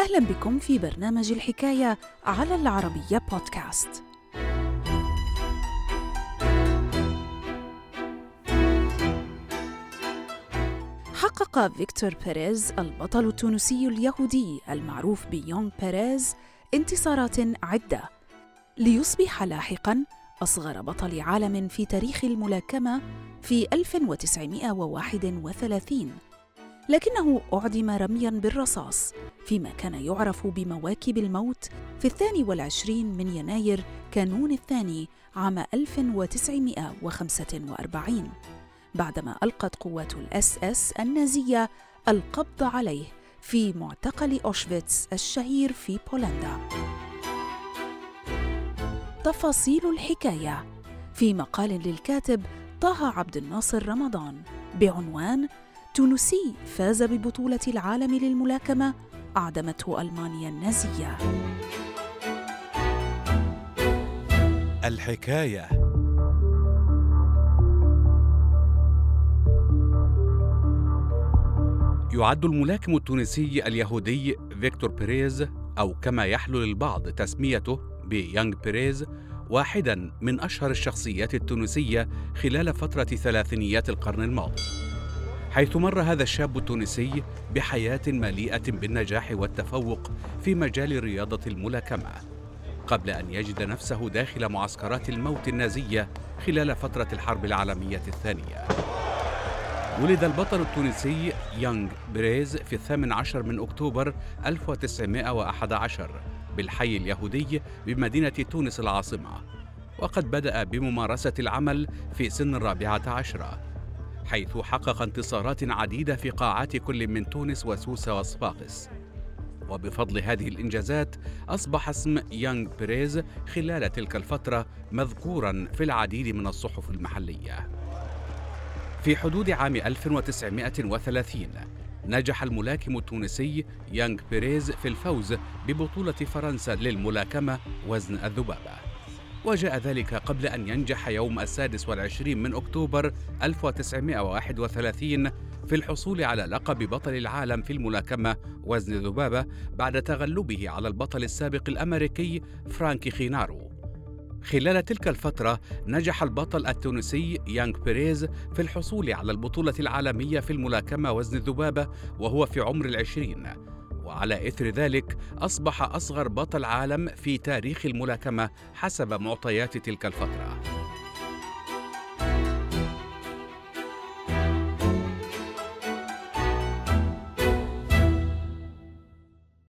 أهلا بكم في برنامج الحكاية على العربية بودكاست. حقق فيكتور بيريز البطل التونسي اليهودي المعروف بيونغ بيريز انتصارات عدة. ليصبح لاحقاً أصغر بطل عالم في تاريخ الملاكمة في 1931 لكنه أعدم رميا بالرصاص. فيما كان يعرف بمواكب الموت في الثاني والعشرين من يناير كانون الثاني عام 1945 بعدما ألقت قوات الأس أس النازية القبض عليه في معتقل أوشفيتس الشهير في بولندا. تفاصيل الحكاية. في مقال للكاتب طه عبد الناصر رمضان بعنوان تونسي فاز ببطولة العالم للملاكمة أعدمته ألمانيا النازية. الحكاية يعد الملاكم التونسي اليهودي فيكتور بيريز أو كما يحلو للبعض تسميته بيانغ بيريز واحدا من أشهر الشخصيات التونسية خلال فترة ثلاثينيات القرن الماضي حيث مر هذا الشاب التونسي بحياة مليئة بالنجاح والتفوق في مجال رياضة الملاكمة قبل أن يجد نفسه داخل معسكرات الموت النازية خلال فترة الحرب العالمية الثانية. ولد البطل التونسي يانغ بريز في الثامن عشر من أكتوبر 1911 بالحي اليهودي بمدينة تونس العاصمة وقد بدأ بممارسة العمل في سن الرابعة عشرة. حيث حقق انتصارات عديدة في قاعات كل من تونس وسوسة وصفاقس وبفضل هذه الإنجازات أصبح اسم يانغ بيريز خلال تلك الفترة مذكورا في العديد من الصحف المحلية. في حدود عام 1930 نجح الملاكم التونسي يانغ بيريز في الفوز ببطولة فرنسا للملاكمة وزن الذبابة. وجاء ذلك قبل أن ينجح يوم السادس والعشرين من أكتوبر 1931 في الحصول على لقب بطل العالم في الملاكمة وزن الذبابة بعد تغلبه على البطل السابق الأمريكي فرانكي خينارو. خلال تلك الفترة نجح البطل التونسي يانغ بيريز في الحصول على البطولة العالمية في الملاكمة وزن الذبابة وهو في عمر العشرين. وعلى إثر ذلك أصبح أصغر بطل عالم في تاريخ الملاكمة حسب معطيات تلك الفترة.